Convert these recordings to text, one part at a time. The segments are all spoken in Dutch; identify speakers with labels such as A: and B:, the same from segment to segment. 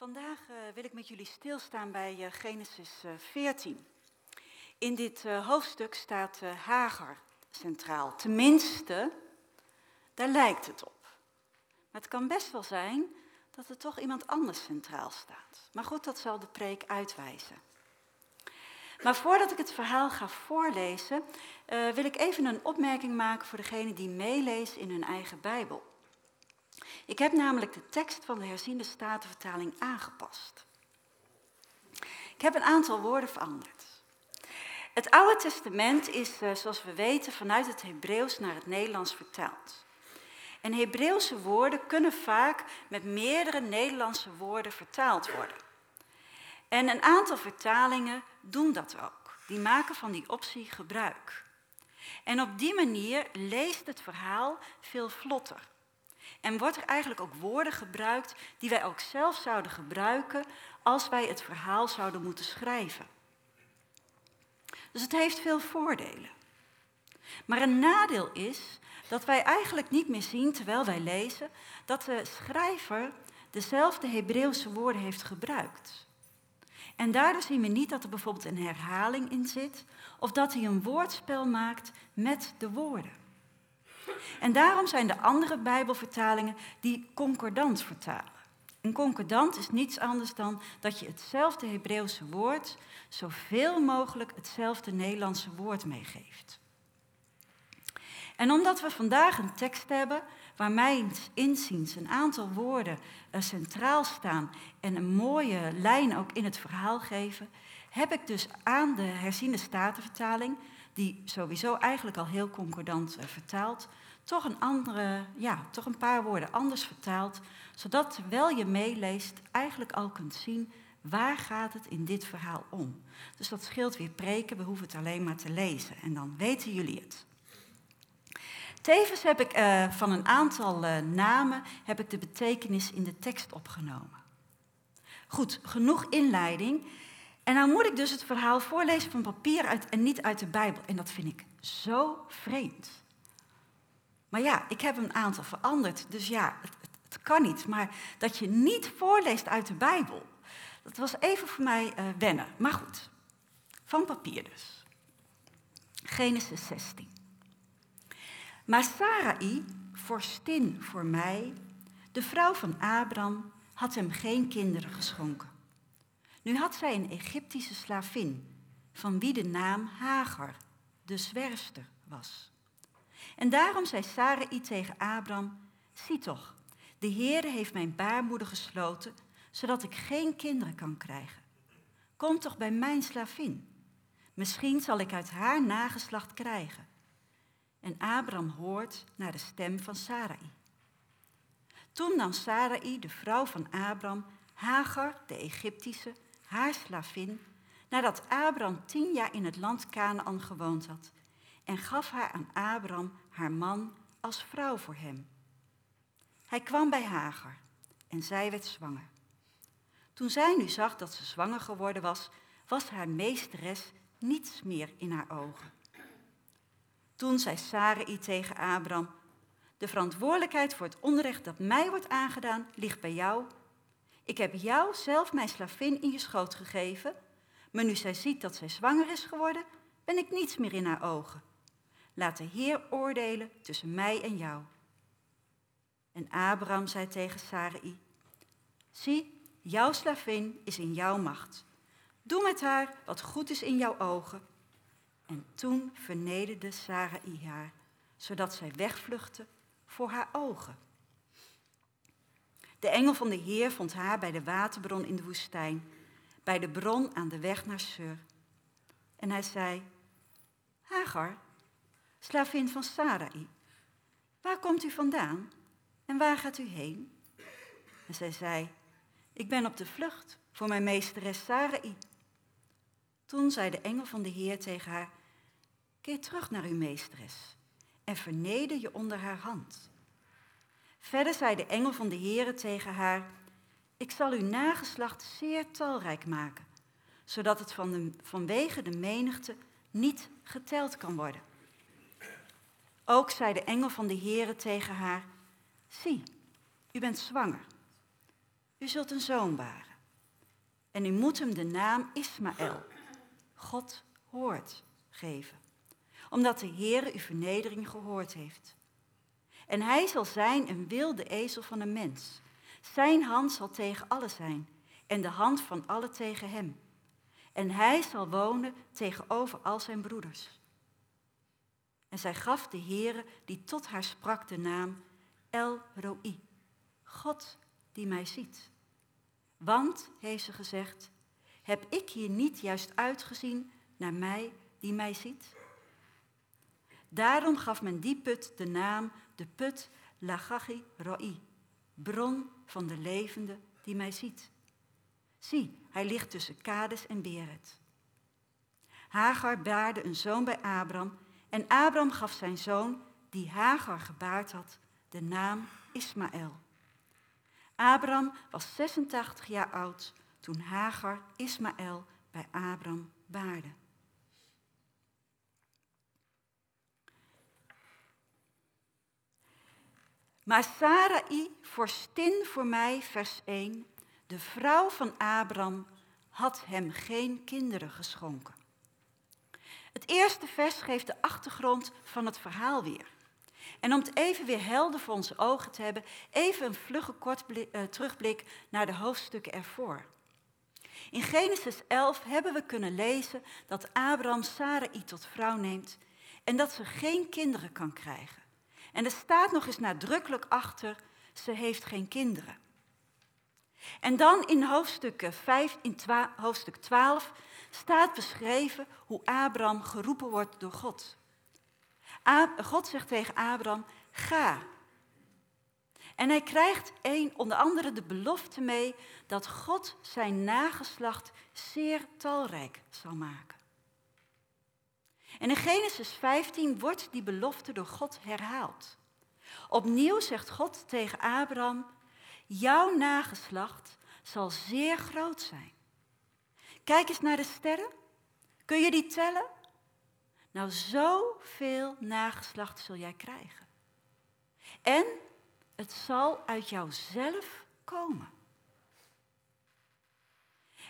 A: Vandaag uh, wil ik met jullie stilstaan bij uh, Genesis uh, 14. In dit hoofdstuk staat Hagar centraal. Tenminste, daar lijkt het op. Maar het kan best wel zijn dat er toch iemand anders centraal staat. Maar goed, dat zal de preek uitwijzen. Maar voordat ik het verhaal ga voorlezen, wil ik even een opmerking maken voor degene die meeleest in hun eigen Bijbel. Ik heb namelijk de tekst van de herziende statenvertaling aangepast. Ik heb een aantal woorden veranderd. Het Oude Testament is, eh, zoals we weten, vanuit het Hebreeuws naar het Nederlands vertaald. En Hebreeuwse woorden kunnen vaak met meerdere Nederlandse woorden vertaald worden. En een aantal vertalingen doen dat ook. Die maken van die optie gebruik. En op die manier leest het verhaal veel vlotter. En wordt er eigenlijk ook woorden gebruikt die wij ook zelf zouden gebruiken als wij het verhaal zouden moeten schrijven. Dus het heeft veel voordelen. Maar een nadeel is dat wij eigenlijk niet meer zien terwijl wij lezen dat de schrijver dezelfde Hebreeuwse woorden heeft gebruikt. En daardoor zien we niet dat er bijvoorbeeld een herhaling in zit of dat hij een woordspel maakt met de woorden. En daarom zijn de andere Bijbelvertalingen die concordant vertalen. Een concordant is niets anders dan dat je hetzelfde Hebreeuwse woord zoveel mogelijk hetzelfde Nederlandse woord meegeeft. En omdat we vandaag een tekst hebben waar mijn inziens een aantal woorden eh, centraal staan en een mooie lijn ook in het verhaal geven, heb ik dus aan de herziende statenvertaling, die sowieso eigenlijk al heel concordant uh, vertaalt, toch een, andere, ja, toch een paar woorden anders vertaald, zodat terwijl je meeleest eigenlijk al kunt zien waar gaat het in dit verhaal om. Dus dat scheelt weer preken, we hoeven het alleen maar te lezen en dan weten jullie het. Tevens heb ik uh, van een aantal uh, namen heb ik de betekenis in de tekst opgenomen. Goed, genoeg inleiding. En nou moet ik dus het verhaal voorlezen van papier uit en niet uit de Bijbel. En dat vind ik zo vreemd. Maar ja, ik heb een aantal veranderd, dus ja, het, het, kan niet. Maar dat je niet voorleest uit de Bijbel, dat was even voor mij uh, wennen. Maar goed, van papier dus. Genesis 16. Maar Sarai, vorstin voor mij, de vrouw van Abraham, had hem geen kinderen geschonken. Nu had zij een Egyptische slavin, van wie de naam Hagar, de zwerfster, was. En daarom zei Sarai tegen Abraham, zie toch, de Heere heeft mijn baarmoeder gesloten, zodat ik geen kinderen kan krijgen. Kom toch bij mijn slavin. Misschien zal ik uit haar nageslacht krijgen. En Abraham hoort naar de stem van Sarai. Toen nam Sarai, de vrouw van Abraham, Hagar, de Egyptische, haar slavin, nadat Abraham tien jaar in het land Canaan gewoond had, en gaf haar aan Abraham, haar man, als vrouw voor hem. Hij kwam bij Hagar en zij werd zwanger. Toen zij nu zag dat ze zwanger geworden was, was haar meesteres niets meer in haar ogen. Toen zei Sarai tegen Abraham, de verantwoordelijkheid voor het onrecht dat mij wordt aangedaan ligt bij jou. Ik heb jou zelf mijn slavin in je schoot gegeven, maar nu zij ziet dat zij zwanger is geworden, ben ik niets meer in haar ogen. Laat de Heer oordelen tussen mij en jou. En Abraham zei tegen Sarai, zie, jouw slavin is in jouw macht. Doe met haar wat goed is in jouw ogen. En toen vernederde Sarai haar, zodat zij wegvluchtte voor haar ogen. De engel van de Heer vond haar bij de waterbron in de woestijn, bij de bron aan de weg naar Sur. En hij zei, Hagar, slavin van Sarai. Waar komt u vandaan en waar gaat u heen? En zij zei, ik ben op de vlucht voor mijn meesteres Sarai. Toen zei de engel van de Heer tegen haar, keer terug naar uw meesteres en verneder je onder haar hand. Verder zei de engel van de Heer tegen haar, ik zal uw nageslacht zeer talrijk maken, zodat het van de, vanwege de menigte niet geteld kan worden. Ook zei de engel van de Heere tegen haar, zie, u bent zwanger. U zult een zoon baren. En u moet hem de naam Ismaël, God hoort, geven. Omdat de Heere uw vernedering gehoord heeft. En hij zal zijn een wilde ezel van een mens. Zijn hand zal tegen alle zijn en de hand van alle tegen hem. En hij zal wonen tegenover al zijn broeders. En zij gaf de Heere die tot haar sprak de naam El Roi, God die mij ziet. Want, heeft ze gezegd, heb ik hier niet juist uitgezien naar mij die mij ziet? Daarom gaf men die put de naam de put Lagachi Roi, bron van de levende die mij ziet. Zie, hij ligt tussen Kades en Beret. Hagar baarde een zoon bij Abram en Abram gaf zijn zoon, die Hagar gebaard had, de naam Ismaël. Abram was 86 jaar oud toen Hagar Ismaël bij Abram baarde. Maar Sarai, vorstin voor mij, vers 1, de vrouw van Abram, had hem geen kinderen geschonken. Het eerste vers geeft de achtergrond van het verhaal weer. En om het even weer helder voor onze ogen te hebben, even een vlugge kort uh, terugblik naar de hoofdstukken ervoor. In Genesis 11 hebben we kunnen lezen dat Abraham Sarai tot vrouw neemt en dat ze geen kinderen kan krijgen. En er staat nog eens nadrukkelijk achter, ze heeft geen kinderen. En dan in hoofdstuk, 5, in hoofdstuk 12 staat beschreven hoe Abraham geroepen wordt door God. God zegt tegen Abraham, ga. En hij krijgt een, onder andere de belofte mee dat God zijn nageslacht zeer talrijk zal maken. En in Genesis 15 wordt die belofte door God herhaald. Opnieuw zegt God tegen Abraham, jouw nageslacht zal zeer groot zijn. Kijk eens naar de sterren. Kun je die tellen? Nou, zoveel nageslacht zul jij krijgen. En het zal uit jouzelf komen.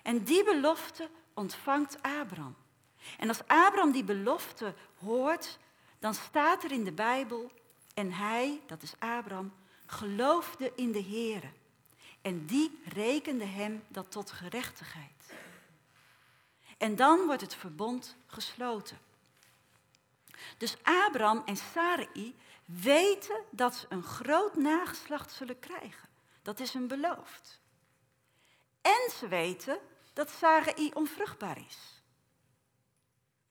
A: En die belofte ontvangt Abraham. En als Abraham die belofte hoort, dan staat er in de Bijbel, en hij, dat is Abraham, geloofde in de Heer. En die rekende hem dat tot gerechtigheid. En dan wordt het verbond gesloten. Dus Abraham en Sarai weten dat ze een groot nageslacht zullen krijgen. Dat is hun beloofd. En ze weten dat Sarai onvruchtbaar is.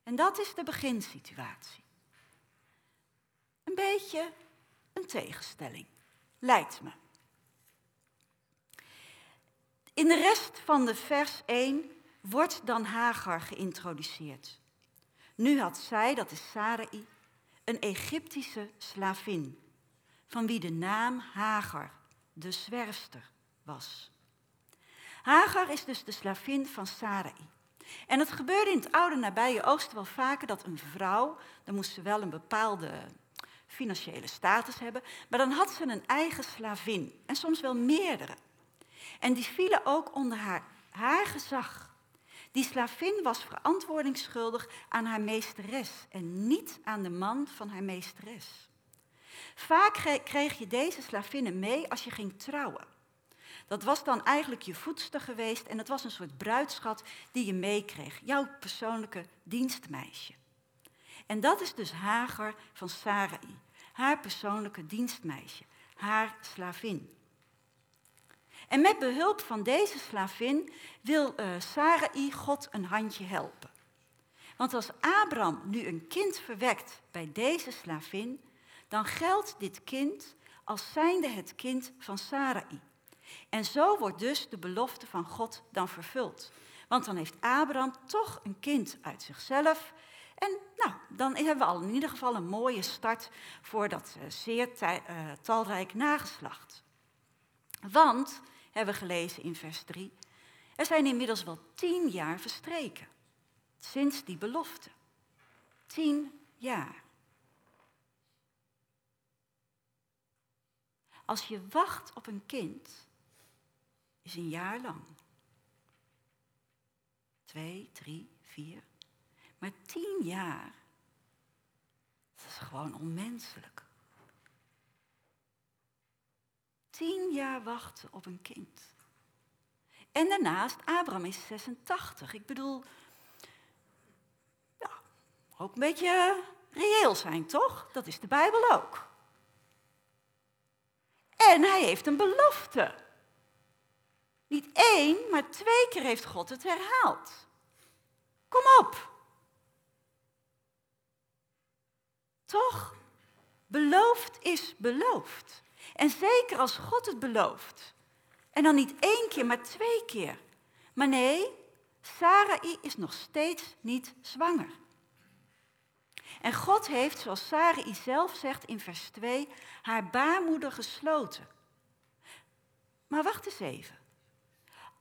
A: En dat is de beginsituatie. Een beetje een tegenstelling, lijkt me. In de rest van de vers 1 wordt dan Hagar geïntroduceerd. Nu had zij, dat is Sarai, een Egyptische slavin, van wie de naam Hagar, de zwerfster, was. Hagar is dus de slavin van Sarai. En het gebeurde in het oude nabije oosten wel vaker dat een vrouw, dan moest ze wel een bepaalde financiële status hebben, maar dan had ze een eigen slavin en soms wel meerdere. En die vielen ook onder haar, haar gezag. Die slavin was verantwoordingsschuldig aan haar meesteres en niet aan de man van haar meesteres. Vaak kreeg je deze slavinnen mee als je ging trouwen. Dat was dan eigenlijk je voedster geweest en het was een soort bruidschat die je meekreeg, jouw persoonlijke dienstmeisje. En dat is dus Hagar van Sarai, haar persoonlijke dienstmeisje, haar slavin. En met behulp van deze slavin wil uh, Sarai God een handje helpen. Want als Abraham nu een kind verwekt bij deze slavin, dan geldt dit kind als zijnde het kind van Sarai. En zo wordt dus de belofte van God dan vervuld. Want dan heeft Abraham toch een kind uit zichzelf. En nou, dan hebben we al in ieder geval een mooie start voor dat uh, zeer uh, talrijk nageslacht. Want hebben we gelezen in vers 3. Er zijn inmiddels wel tien jaar verstreken sinds die belofte. Tien jaar. Als je wacht op een kind, is een jaar lang. twee, drie, vier. Maar tien jaar, dat is gewoon onmenselijk. Tien jaar wachten op een kind. En daarnaast, Abraham is 86. Ik bedoel, ja, ook een beetje reëel zijn, toch? Dat is de Bijbel ook. En hij heeft een belofte. Niet één, maar twee keer heeft God het herhaald. Kom op. Toch? Beloofd is beloofd. En zeker als God het belooft. En dan niet één keer, maar twee keer. Maar nee, Sarai is nog steeds niet zwanger. En God heeft, zoals Sarai zelf zegt in vers 2, haar baarmoeder gesloten. Maar wacht eens even.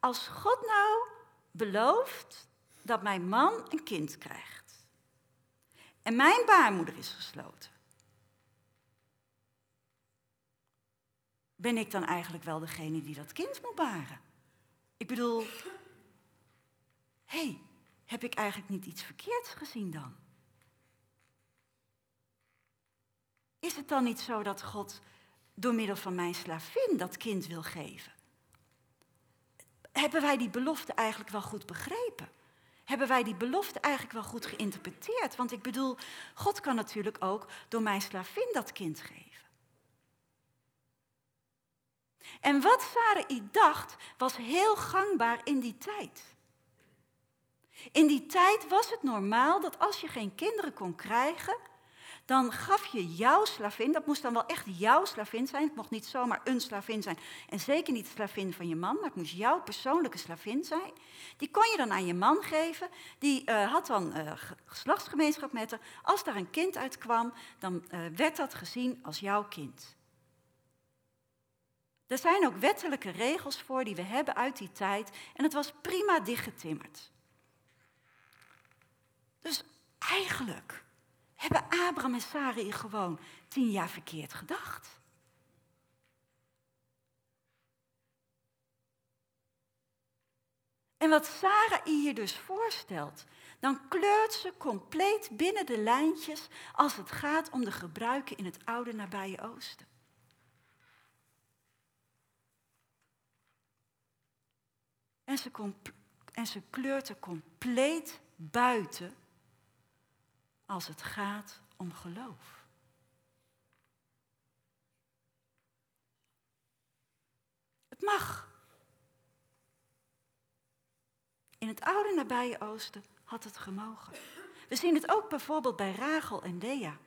A: Als God nou belooft dat mijn man een kind krijgt en mijn baarmoeder is gesloten, ben ik dan eigenlijk wel degene die dat kind moet baren? Ik bedoel, hé, hey, heb ik eigenlijk niet iets verkeerds gezien dan? Is het dan niet zo dat God door middel van mijn slavin dat kind wil geven? Hebben wij die belofte eigenlijk wel goed begrepen? Hebben wij die belofte eigenlijk wel goed geïnterpreteerd? Want ik bedoel, God kan natuurlijk ook door mijn slavin dat kind geven. En wat Sarai dacht, was heel gangbaar in die tijd. In die tijd was het normaal dat als je geen kinderen kon krijgen, dan gaf je jouw slavin, dat moest dan wel echt jouw slavin zijn, het mocht niet zomaar een slavin zijn en zeker niet de slavin van je man, maar het moest jouw persoonlijke slavin zijn. Die kon je dan aan je man geven, die uh, had dan uh, geslachtsgemeenschap met haar. Als daar een kind uitkwam, dan uh, werd dat gezien als jouw kind. Er zijn ook wettelijke regels voor die we hebben uit die tijd en het was prima dichtgetimmerd. Dus eigenlijk hebben Abraham en Sarai gewoon tien jaar verkeerd gedacht. En wat Sarah hier dus voorstelt, dan kleurt ze compleet binnen de lijntjes als het gaat om de gebruiken in het oude nabije oosten. En ze, en ze kleurt er compleet buiten als het gaat om geloof. Het mag. In het oude nabije oosten had het gemogen. We zien het ook bijvoorbeeld bij Rachel en Lea.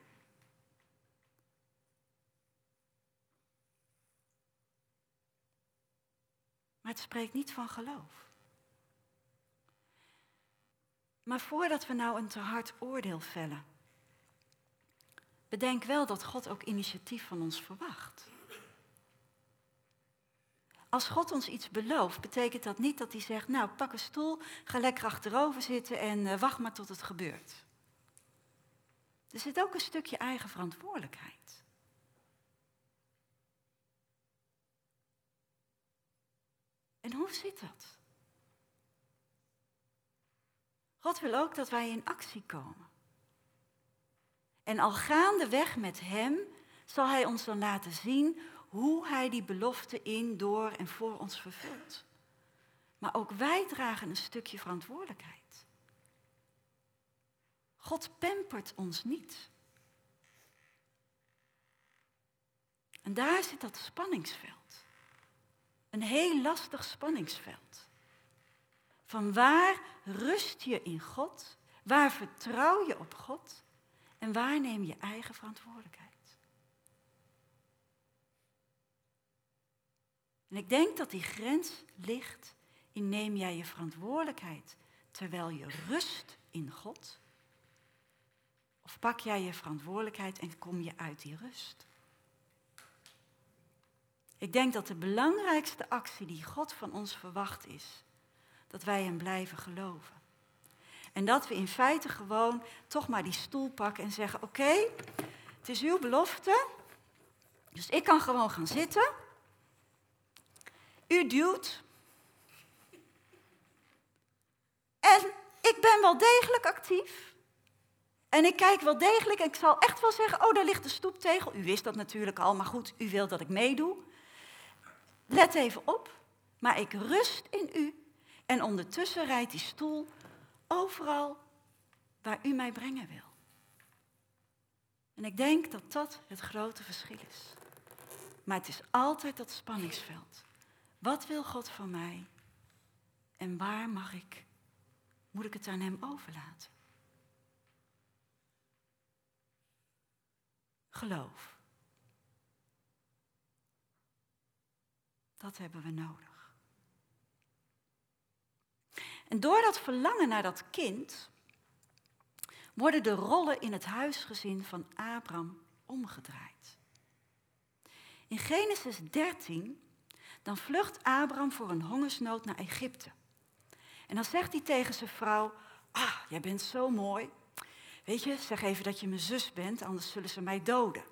A: Maar het spreekt niet van geloof. Maar voordat we nou een te hard oordeel vellen, bedenk wel dat God ook initiatief van ons verwacht. Als God ons iets belooft, betekent dat niet dat hij zegt, nou pak een stoel, ga lekker achterover zitten en uh, wacht maar tot het gebeurt. Er zit ook een stukje eigen verantwoordelijkheid. En hoe zit dat? God wil ook dat wij in actie komen. En al gaandeweg met Hem zal Hij ons dan laten zien hoe Hij die belofte in, door en voor ons vervult. Maar ook wij dragen een stukje verantwoordelijkheid. God pampert ons niet. En daar zit dat spanningsveld. Een heel lastig spanningsveld. Van waar rust je in God? Waar vertrouw je op God? En waar neem je eigen verantwoordelijkheid? En ik denk dat die grens ligt in neem jij je verantwoordelijkheid terwijl je rust in God? Of pak jij je verantwoordelijkheid en kom je uit die rust? Ik denk dat de belangrijkste actie die God van ons verwacht is, dat wij hem blijven geloven. En dat we in feite gewoon toch maar die stoel pakken en zeggen: Oké, het is uw belofte. Dus ik kan gewoon gaan zitten. U duwt. En wel degelijk actief. En ik kijk wel degelijk en ik zal echt wel zeggen, oh, daar ligt de stoeptegel. U wist dat natuurlijk al, maar goed, u wilt dat ik meedoe. Let even op, maar ik rust in u. En ondertussen rijdt die stoel overal waar u mij brengen wil. En ik denk dat dat het grote verschil is. Maar het is altijd dat spanningsveld. Wat wil God van mij? En waar mag ik, moet ik het aan Hem overlaten? Geloof. Dat hebben we nodig. En door dat verlangen naar dat kind worden de rollen in het huisgezin van Abraham omgedraaid. In Genesis 13, dan vlucht Abraham voor een hongersnood naar Egypte. En dan zegt hij tegen zijn vrouw, ah, jij bent zo mooi. Weet je, zeg even dat je mijn zus bent, anders zullen ze mij doden.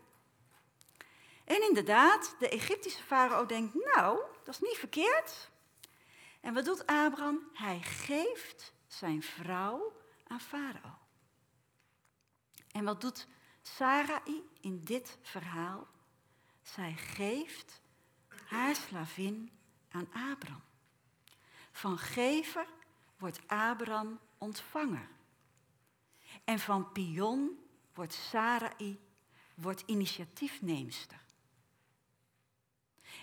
A: En inderdaad, de Egyptische farao denkt, nou, dat is niet verkeerd. En wat doet Abraham? Hij geeft zijn vrouw aan farao. En wat doet Sarai in dit verhaal? Zij geeft haar slavin aan Abraham. Van gever wordt Abraham ontvanger. En van pion wordt Sarai wordt initiatiefneemster.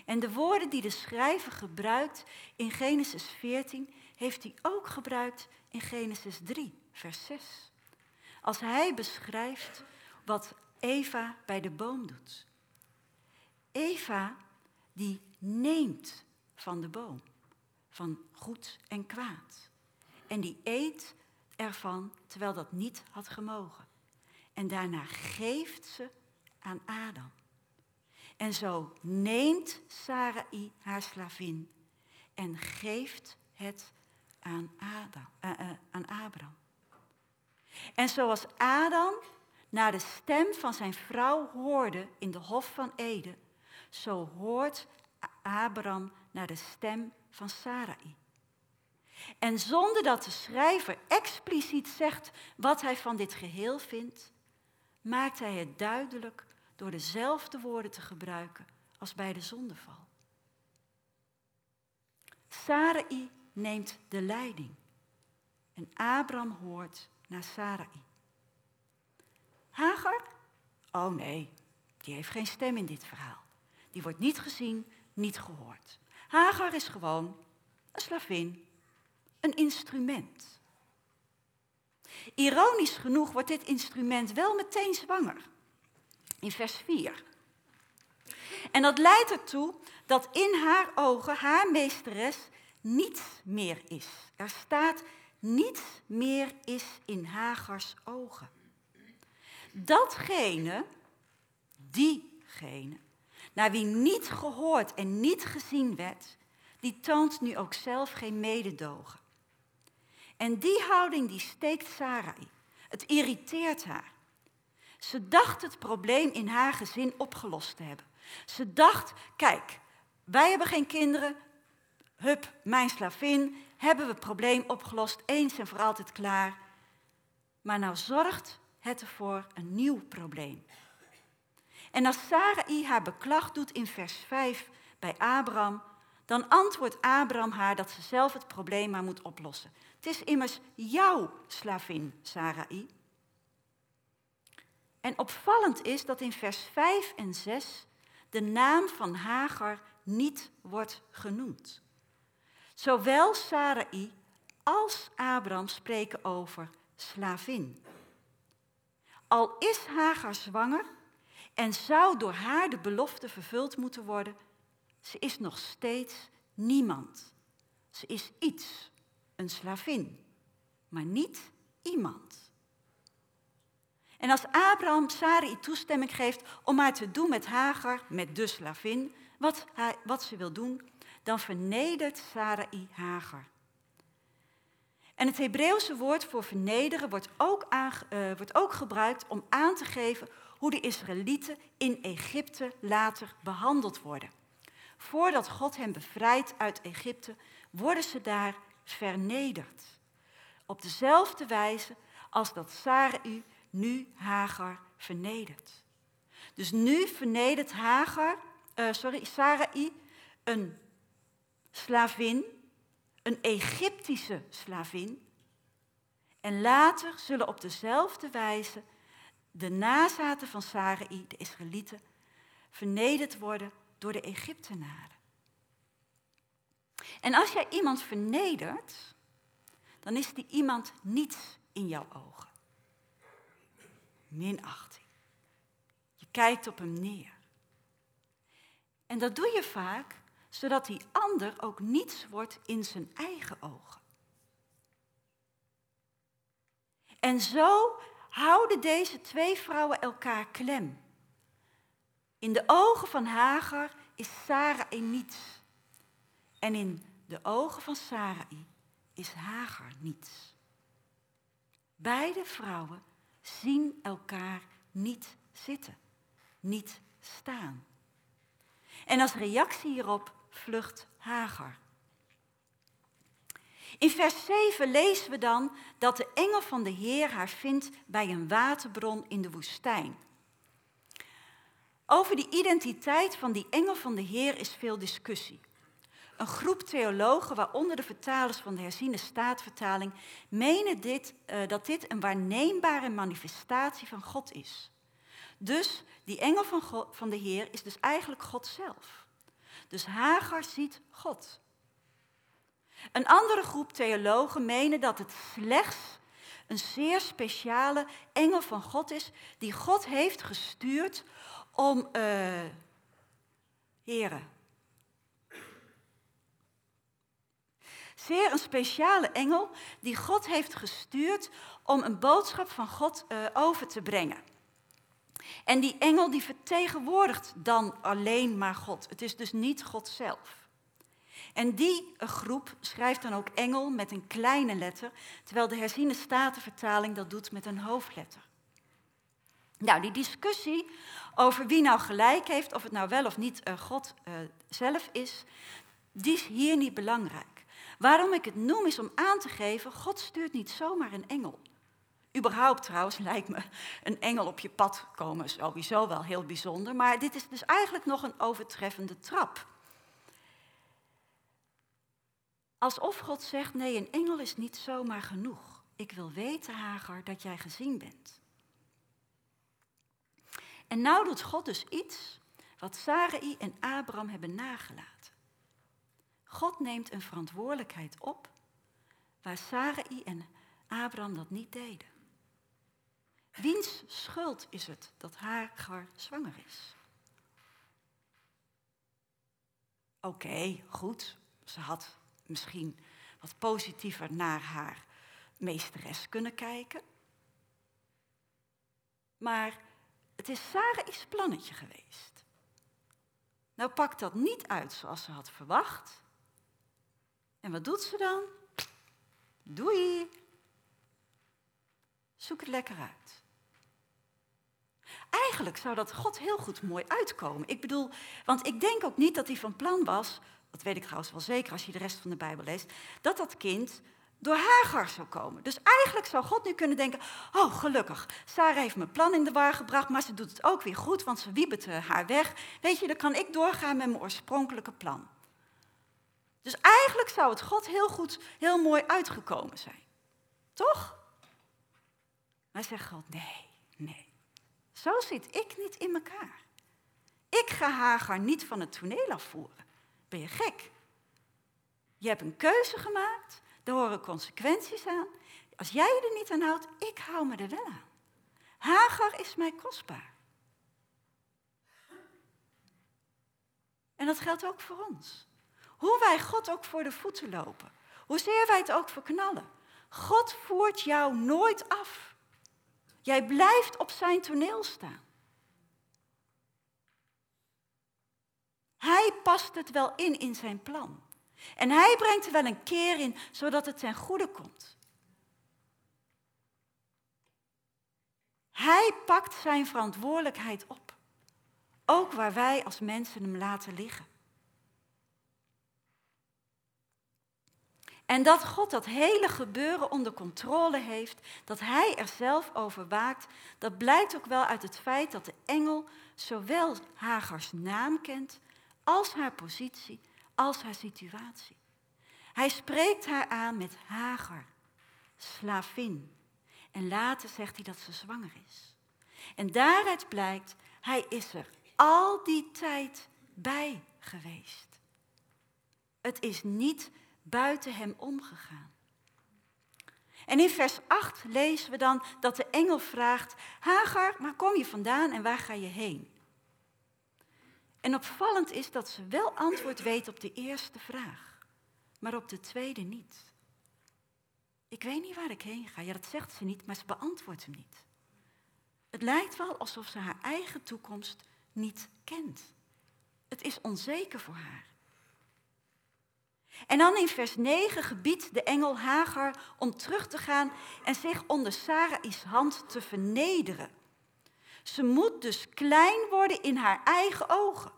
A: En de woorden die de schrijver gebruikt in Genesis 14, heeft hij ook gebruikt in Genesis 3, vers 6. Als hij beschrijft wat Eva bij de boom doet. Eva die neemt van de boom, van goed en kwaad. En die eet ervan terwijl dat niet had gemogen. En daarna geeft ze aan Adam. En zo neemt Sarai haar slavin en geeft het aan, Adam, uh, aan Abraham. En zoals Adam naar de stem van zijn vrouw hoorde in de hof van Eden, zo hoort Abraham naar de stem van Sarai. En zonder dat de schrijver expliciet zegt wat hij van dit geheel vindt, maakt hij het duidelijk door dezelfde woorden te gebruiken als bij de zondeval. Sarai neemt de leiding en Abraham hoort naar Sarai. Hagar? Oh nee, die heeft geen stem in dit verhaal. Die wordt niet gezien, niet gehoord. Hagar is gewoon een slavin, een instrument. Ironisch genoeg wordt dit instrument wel meteen zwanger. In vers 4. En dat leidt ertoe dat in haar ogen haar meesteres niets meer is. Er staat niets meer is in Hagars ogen. Datgene, diegene, naar wie niet gehoord en niet gezien werd, die toont nu ook zelf geen mededogen. En die houding die steekt Sarai. Het irriteert haar. Ze dacht het probleem in haar gezin opgelost te hebben. Ze dacht, kijk, wij hebben geen kinderen, hup, mijn slavin, hebben we het probleem opgelost, eens en voor altijd klaar. Maar nou zorgt het ervoor een nieuw probleem. En als Sarai haar beklag doet in vers 5 bij Abraham, dan antwoordt Abraham haar dat ze zelf het probleem maar moet oplossen. Het is immers jouw slavin, Sarai. En opvallend is dat in vers 5 en 6 de naam van Hagar niet wordt genoemd. Zowel Sarai als Abraham spreken over slavin. Al is Hagar zwanger en zou door haar de belofte vervuld moeten worden, ze is nog steeds niemand. Ze is iets, een slavin, maar niet iemand. En als Abraham Sarai toestemming geeft om maar te doen met Hagar, met de slavin, wat, hij, wat ze wil doen, dan vernedert Sarai Hagar. En het Hebreeuwse woord voor vernederen wordt ook, uh, wordt ook gebruikt om aan te geven hoe de Israëlieten in Egypte later behandeld worden. Voordat God hen bevrijdt uit Egypte, worden ze daar vernederd. op dezelfde wijze als dat Sarai nu Hagar vernedert. Dus nu vernedert Hagar, uh, sorry, Sarai een slavin, een Egyptische slavin. En later zullen op dezelfde wijze de nazaten van Sarai, de Israëlieten, vernederd worden door de Egyptenaren. En als jij iemand vernedert, dan is die iemand niets in jouw ogen. Minachting. Je kijkt op hem neer. En dat doe je vaak zodat die ander ook niets wordt in zijn eigen ogen. En zo houden deze twee vrouwen elkaar klem. In de ogen van Hagar is Sarai niets. En in de ogen van Sarai is Hagar niets. Beide vrouwen zien elkaar niet zitten, niet staan. En als reactie hierop vlucht Hagar. In vers 7 lezen we dan dat de engel van de Heer haar vindt bij een waterbron in de woestijn. Over die identiteit van die engel van de Heer is veel discussie. Een groep theologen, waaronder de vertalers van de herziene staatvertaling, menen dit, uh, dat dit een waarneembare manifestatie van God is. Dus die engel van, van de Heer is dus eigenlijk God zelf. Dus Hagar ziet God. Een andere groep theologen menen dat het slechts een zeer speciale engel van God is, die God heeft gestuurd om, uh, heren, zeer een speciale engel die God heeft gestuurd om een boodschap van God uh, over te brengen. En die engel die vertegenwoordigt dan alleen maar God. Het is dus niet God zelf. En die groep schrijft dan ook engel met een kleine letter, terwijl de herziene statenvertaling dat doet met een hoofdletter. Nou, die discussie over wie nou gelijk heeft, of het nou wel of niet uh, God zelf is, die is hier niet belangrijk. Waarom ik het noem is om aan te geven, God stuurt niet zomaar een engel. Überhaupt trouwens lijkt me een engel op je pad komen sowieso wel heel bijzonder, maar dit is dus eigenlijk nog een overtreffende trap. Alsof God zegt, nee, een engel is niet zomaar genoeg. Ik wil weten, Hagar, dat jij gezien bent. En nou doet God dus iets wat Sarai en Abraham hebben nagelaten. God neemt een verantwoordelijkheid op waar Sarai en Abraham dat niet deden. Wiens schuld is het dat Hagar zwanger is? Oké, goed. Ze had misschien wat positiever naar haar meesteres kunnen kijken. Maar het is Sarah's plannetje geweest. Nou pakt dat niet uit zoals ze had verwacht. En wat doet ze dan? Doei. Zoek het lekker uit. Eigenlijk zou dat God heel goed mooi uitkomen. Ik bedoel, want ik denk ook niet dat hij van plan was, dat weet ik trouwens wel zeker als je de rest van de Bijbel leest, dat dat kind door Hagar zou komen. Dus eigenlijk zou God nu kunnen denken, oh gelukkig, Sarah heeft mijn plan in de war gebracht, maar ze doet het ook weer goed, want ze wiebert haar weg. Weet je, dan kan ik doorgaan met mijn oorspronkelijke plan. Dus eigenlijk zou het God heel goed, heel mooi uitgekomen zijn. Toch? Maar zegt God, nee, nee. Zo zit ik niet in elkaar. Ik ga Hagar niet van het toneel afvoeren. Ben je gek? Je hebt een keuze gemaakt, er horen consequenties aan. Als jij je er niet aan houdt, ik hou me er wel aan. Hagar is mij kostbaar. En dat geldt ook voor ons. Hoe wij God ook voor de voeten lopen. Hoezeer wij het ook verknallen. God voert jou nooit af. Jij blijft op zijn toneel staan. Hij past het wel in in zijn plan. En hij brengt er wel een keer in, zodat het ten goede komt. Hij pakt zijn verantwoordelijkheid op. Ook waar wij als mensen hem laten liggen. En dat God dat hele gebeuren onder controle heeft, dat Hij er zelf over waakt, dat blijkt ook wel uit het feit dat de engel zowel Hagars naam kent, als haar positie, als haar situatie. Hij spreekt haar aan met Hagar, slavin. En later zegt hij dat ze zwanger is. En daaruit blijkt, hij is er al die tijd bij geweest. Het is niet buiten hem omgegaan. En in vers 8 lezen we dan dat de engel vraagt: Hagar, waar kom je vandaan en waar ga je heen? En opvallend is dat ze wel antwoord weet op de eerste vraag, maar op de tweede niet. Ik weet niet waar ik heen ga. Ja, dat zegt ze niet, maar ze beantwoordt hem niet. Het lijkt wel alsof ze haar eigen toekomst niet kent. Het is onzeker voor haar. En dan in vers 9 gebiedt de engel Hagar om terug te gaan en zich onder Sarai's hand te vernederen. Ze moet dus klein worden in haar eigen ogen.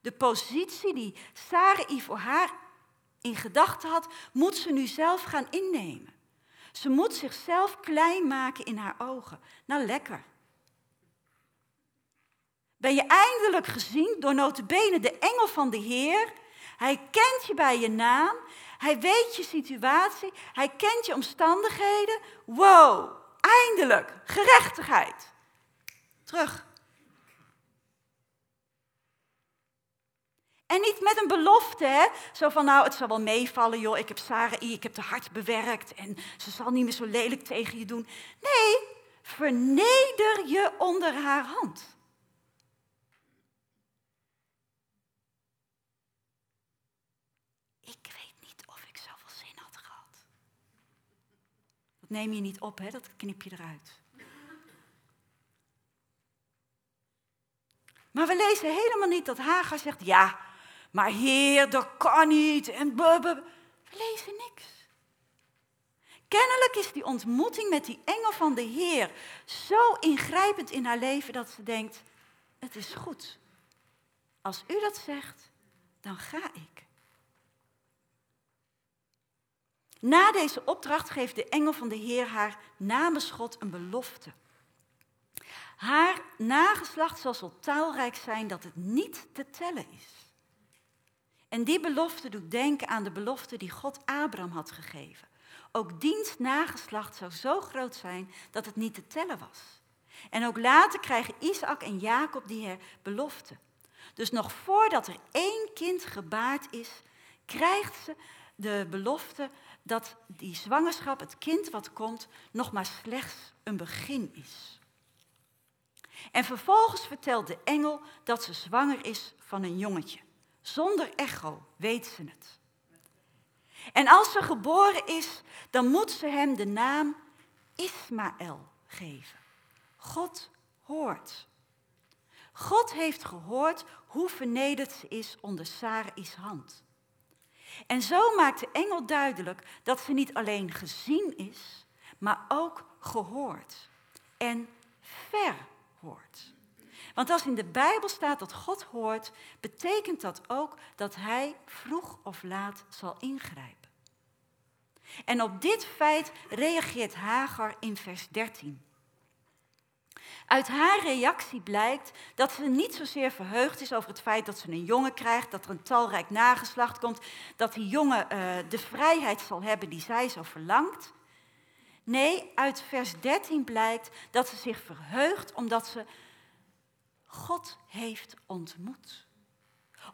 A: De positie die Sarai voor haar in gedachten had, moet ze nu zelf gaan innemen. Ze moet zichzelf klein maken in haar ogen. Nou, lekker. Ben je eindelijk gezien door notabene de engel van de Heer? Hij kent je bij je naam. Hij weet je situatie. Hij kent je omstandigheden. Wow, eindelijk, gerechtigheid. Terug. En niet met een belofte, hè? Zo van, nou, het zal wel meevallen, joh. Ik heb Sarai, ik heb de hart bewerkt en ze zal niet meer zo lelijk tegen je doen. Nee, verneder je onder haar hand. Ik weet niet of ik zoveel zin had gehad. Neem je niet op, hè? Dat knip je eruit. Maar we lezen helemaal niet dat Hagar zegt, ja, maar Heer, dat kan niet. En we lezen niks. Kennelijk is die ontmoeting met die engel van de Heer zo ingrijpend in haar leven dat ze denkt, het is goed. Als u dat zegt, dan ga ik. Na deze opdracht geeft de engel van de Heer haar namens God een belofte. Haar nageslacht zal zo taalrijk zijn dat het niet te tellen is. En die belofte doet denken aan de belofte die God Abraham had gegeven. Ook diens nageslacht zou zo groot zijn dat het niet te tellen was. En ook later krijgen Isaac en Jacob die belofte. Dus nog voordat er één kind gebaard is, krijgt ze de belofte dat die zwangerschap, het kind wat komt, nog maar slechts een begin is. En vervolgens vertelt de engel dat ze zwanger is van een jongetje. Zonder echo weet ze het. En als ze geboren is, dan moet ze hem de naam Ismaël geven. God hoort. God heeft gehoord hoe vernederd ze is onder Sarai's hand. En zo maakt de engel duidelijk dat ze niet alleen gezien is, maar ook gehoord en verhoord. Want als in de Bijbel staat dat God hoort, betekent dat ook dat Hij vroeg of laat zal ingrijpen. En op dit feit reageert Hagar in vers 13. Uit haar reactie blijkt dat ze niet zozeer verheugd is over het feit dat ze een jongen krijgt, dat er een talrijk nageslacht komt, dat die jongen uh, de vrijheid zal hebben die zij zo verlangt. Nee, uit vers 13 blijkt dat ze zich verheugt omdat ze God heeft ontmoet.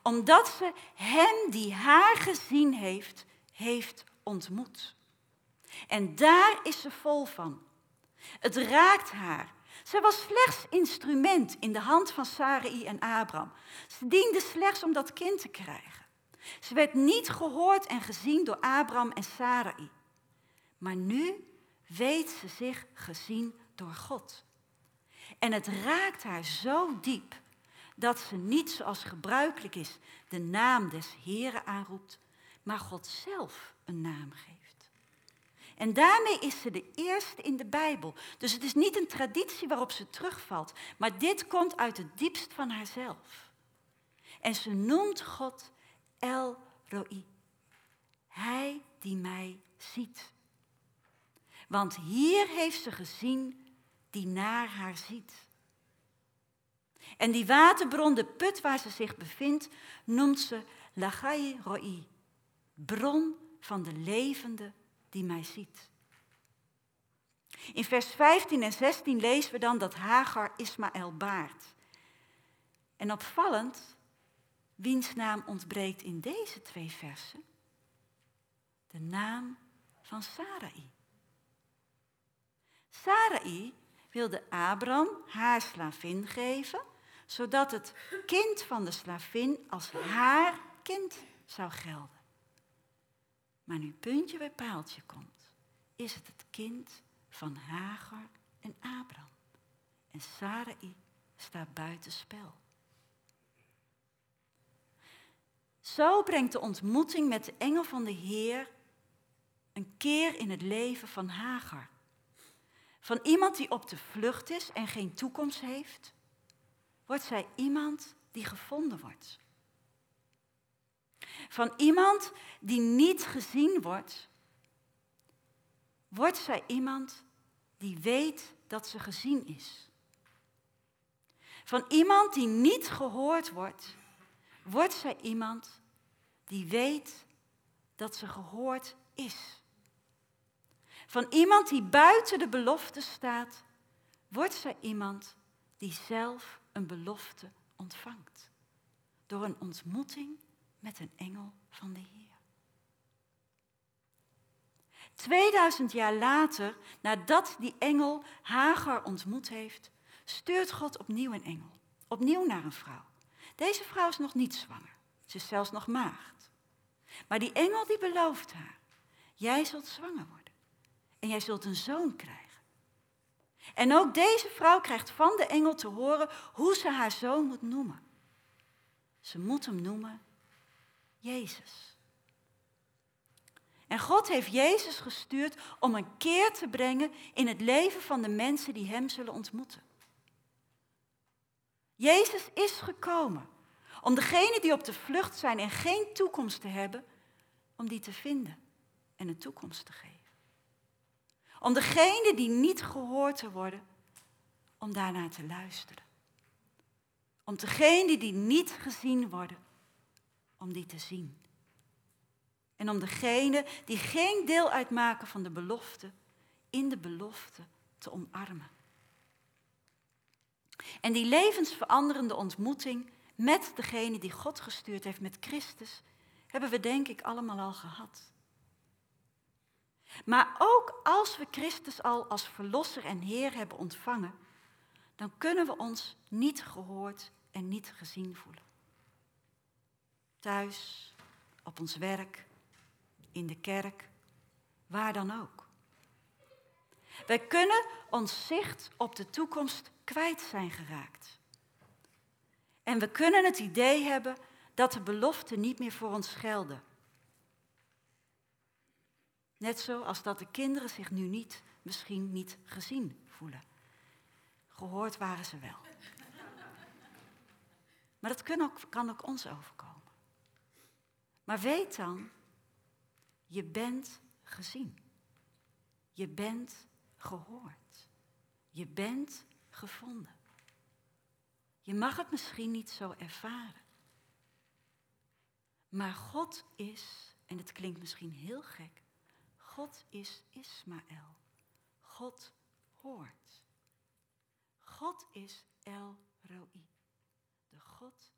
A: Omdat ze hem die haar gezien heeft, heeft ontmoet. En daar is ze vol van. Het raakt haar. Zij was slechts instrument in de hand van Sarai en Abraham. Ze diende slechts om dat kind te krijgen. Ze werd niet gehoord en gezien door Abraham en Sarai. Maar nu weet ze zich gezien door God. En het raakt haar zo diep dat ze niet zoals gebruikelijk is de naam des Heren aanroept, maar God zelf een naam geeft. En daarmee is ze de eerste in de Bijbel. Dus het is niet een traditie waarop ze terugvalt, maar dit komt uit het diepst van haarzelf. En ze noemt God El Roi. Hij die mij ziet. Want hier heeft ze gezien die naar haar ziet. En die waterbron, de put waar ze zich bevindt, noemt ze Lachai Roi, bron van de levende die mij ziet. In vers 15 en 16 lezen we dan dat Hagar Ismaël baart. En opvallend, wiens naam ontbreekt in deze twee versen? De naam van Sarai. Sarai wilde Abram haar slavin geven, zodat het kind van de slavin als haar kind zou gelden. Maar nu puntje bij paaltje komt, is het het kind van Hagar en Abram. En Sarai staat buiten spel. Zo brengt de ontmoeting met de engel van de Heer een keer in het leven van Hagar. Van iemand die op de vlucht is en geen toekomst heeft, wordt zij iemand die gevonden wordt. Van iemand die niet gezien wordt, wordt zij iemand die weet dat ze gezien is. Van iemand die niet gehoord wordt, wordt zij iemand die weet dat ze gehoord is. Van iemand die buiten de belofte staat, wordt zij iemand die zelf een belofte ontvangt. Door een ontmoeting met een engel van de Heer. 2000 jaar later, nadat die engel Hagar ontmoet heeft, stuurt God opnieuw een engel. Opnieuw naar een vrouw. Deze vrouw is nog niet zwanger. Ze is zelfs nog maagd. Maar die engel die belooft haar, jij zult zwanger worden. En jij zult een zoon krijgen. En ook deze vrouw krijgt van de engel te horen hoe ze haar zoon moet noemen. Ze moet hem noemen Jezus. En God heeft Jezus gestuurd om een keer te brengen in het leven van de mensen die Hem zullen ontmoeten. Jezus is gekomen om degenen die op de vlucht zijn en geen toekomst te hebben, om die te vinden en een toekomst te geven. Om degenen die niet gehoord te worden, om daarnaar te luisteren. Om degenen die niet gezien worden, om die te zien. En om degenen die geen deel uitmaken van de belofte, in de belofte te omarmen. En die levensveranderende ontmoeting met degene die God gestuurd heeft, met Christus, hebben we denk ik allemaal al gehad. Maar ook als we Christus al als Verlosser en Heer hebben ontvangen, dan kunnen we ons niet gehoord en niet gezien voelen. Thuis, op ons werk, in de kerk, waar dan ook. Wij kunnen ons zicht op de toekomst kwijt zijn geraakt. En we kunnen het idee hebben dat de beloften niet meer voor ons gelden. Net zoals dat de kinderen zich nu niet, misschien niet gezien voelen. Gehoord waren ze wel. Maar dat kan ook, kan ook ons overkomen. Maar weet dan, je bent gezien. Je bent gehoord. Je bent gevonden. Je mag het misschien niet zo ervaren. Maar God is, en het klinkt misschien heel gek, God is Ismaël. God hoort. God is El Roi, de God.